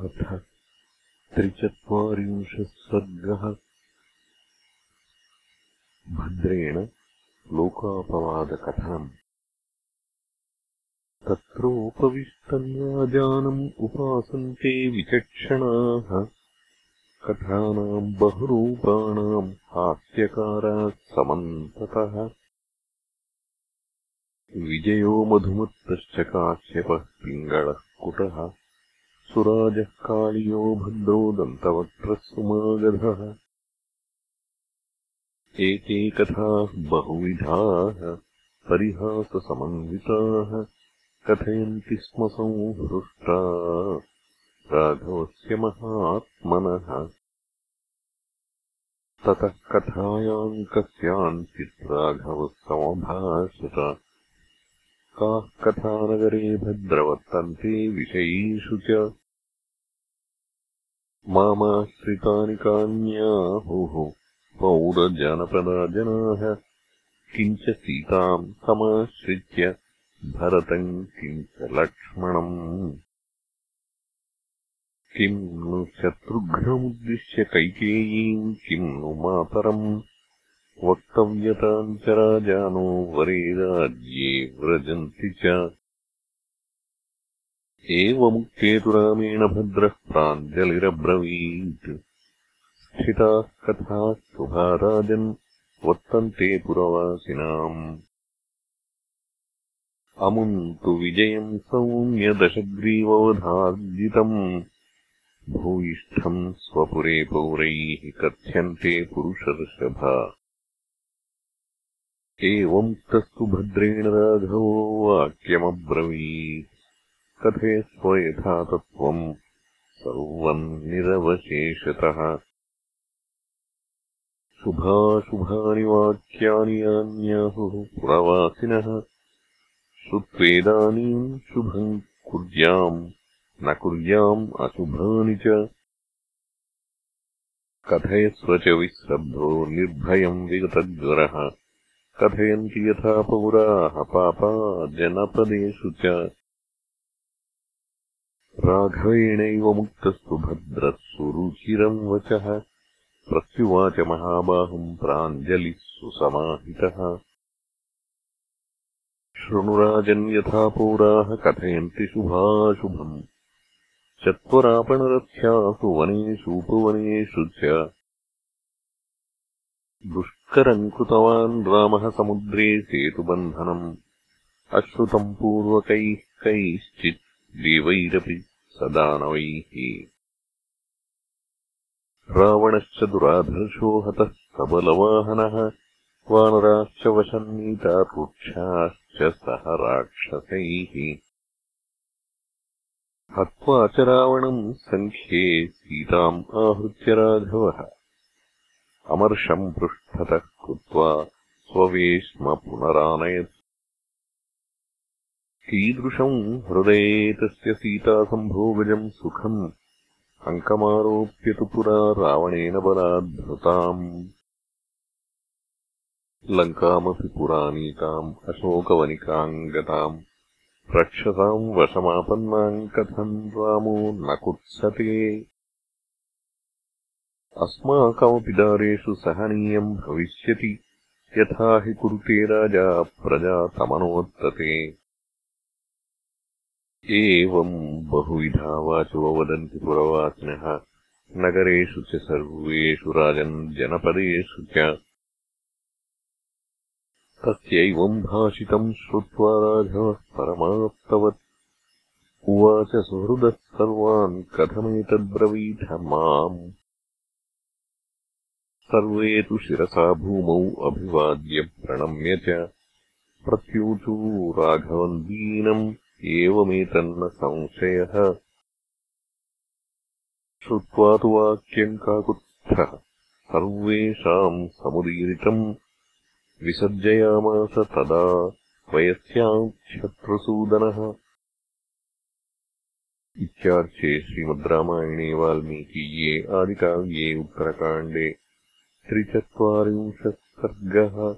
अथ त्रिचत्वारिंशः सर्गः। भद्रेण लोकापवादकथनम् तत्रोपविष्टन्याजानम् उपासन्ते विचक्षणाः। कथानाम् बहुरूपाणाम् हास्यकाराः समन्ततः। विजयो मधुमत्तश्च काश्यपः पिङ्गळः कुटः सुराजः काळियो भद्रो दन्तवक्त्रः सुमागधः एते कथाः बहुविधाः परिहाससमन्विताः कथयन्ति स्म संहृष्टा राघवस्य महात्मनः। ततः कथायाम् कस्याञ्चित् राघवः समभाषत काः कथानगरे भद्रवर्तन्ते विषयीषु च मामाश्रितानि कान्याहुः पौरजनपदा जनाः किञ्च सीताम् समाश्रित्य भरतम् किञ्च लक्ष्मणम्। किम् नु शत्रुघ्नमुद्दिश्य कैकेयीम् किम् नु मातरम्। वक्तव्यताम् च राजानो वरे राज्ये व्रजन्ति च एवमुक्ते तु रामेण भद्रः प्राञ्जलिरब्रवीत् स्थिताः कथाः शुभा राजन् वर्तन्ते पुरवासिनाम्। अमुम् तु विजयम् सौम्यदशग्रीववधार्जितम्। भूयिष्ठम् स्वपुरे पौरैः कथ्यन्ते पुरुषर्षभा। एवमुक्तस्तु भद्रेण राघवो वाक्यमब्रवीत् कथयस्व यथा तत्त्वम् सर्वम् निरवशेषतः शुभाशुभानि वाक्यानि यान्याहुः पुरवासिनः। श्रुत्वेदानीम् शुभम् कुर्याम् न कुर्याम् अशुभानि च। कथयस्व च विश्रब्धो निर्भयम् विगतज्वरः। कथयन्ति यथा पौराः पापा जनपदेषु च राघवेणैव मुक्तस्तु भद्रः सुरुचिरम् वचः प्रत्युवाच महाबाहुम् प्राञ्जलिः सुसमाहितः। शृणुराजन् यथा पौराः कथयन्ति शुभाशुभम्। चत्वरापणरथ्यासु वनेषूपवनेषु च। दुष्करम् कृतवान् रामः समुद्रे सेतुबन्धनम्। अश्रुतम् पूर्वकैः कैश्चित् देवैरपि सदानवैः रावणश्च दुराधर्षो हतः सबलवाहनः वानराश्च वशन्नीता वृक्षाश्च सह राक्षसैः। हत्वा च रावणम् सङ्ख्ये सीताम् आहृत्य राघवः। अमर्षम् पृष्ठतः कृत्वा स्ववेश्म पुनरानयत् कीदृशम् हृदये तस्य सीतासम्भोगजम् सुखम् अङ्कमारोप्य तु पुरा रावणेन बलाद्धृताम्। लङ्कामपि पुरानीताम् अशोकवनिकाम् गताम् रक्षसाम् वशमापन्नाम् कथम् रामो न कुत्सते अस्माकमपि दारेषु सहनीयम् भविष्यति। यथा हि कुरुते राजा प्रजा तमनोत्तते एवम् बहुविधा वाचो वदन्ति पुरवासिनः नगरेषु च सर्वेषु राजन् जनपदेषु च। तस्यैवम् भाषितम् श्रुत्वा राघवः परमाप्तवत्। उवाच सुहृदः सर्वान् कथमेतद्ब्रवीथ माम्। सर्वे तु शिरसा भूमौ अभिवाद्य प्रणम्य च। प्रत्यूचू राघवम् दीनम् एवमेतन्न संशयः। श्रुत्वा तु वाक्यम् काकुत्स्थः। सर्वेषाम् समुदीरितम् विसर्जयामास तदा वयस्याम् शत्रुसूदनः इत्यार्थे श्रीमद् रामायणे वाल्मीकीये आदिकाव्ये उत्तरकाण्डे त्रिचत्वारिंशत् सर्गः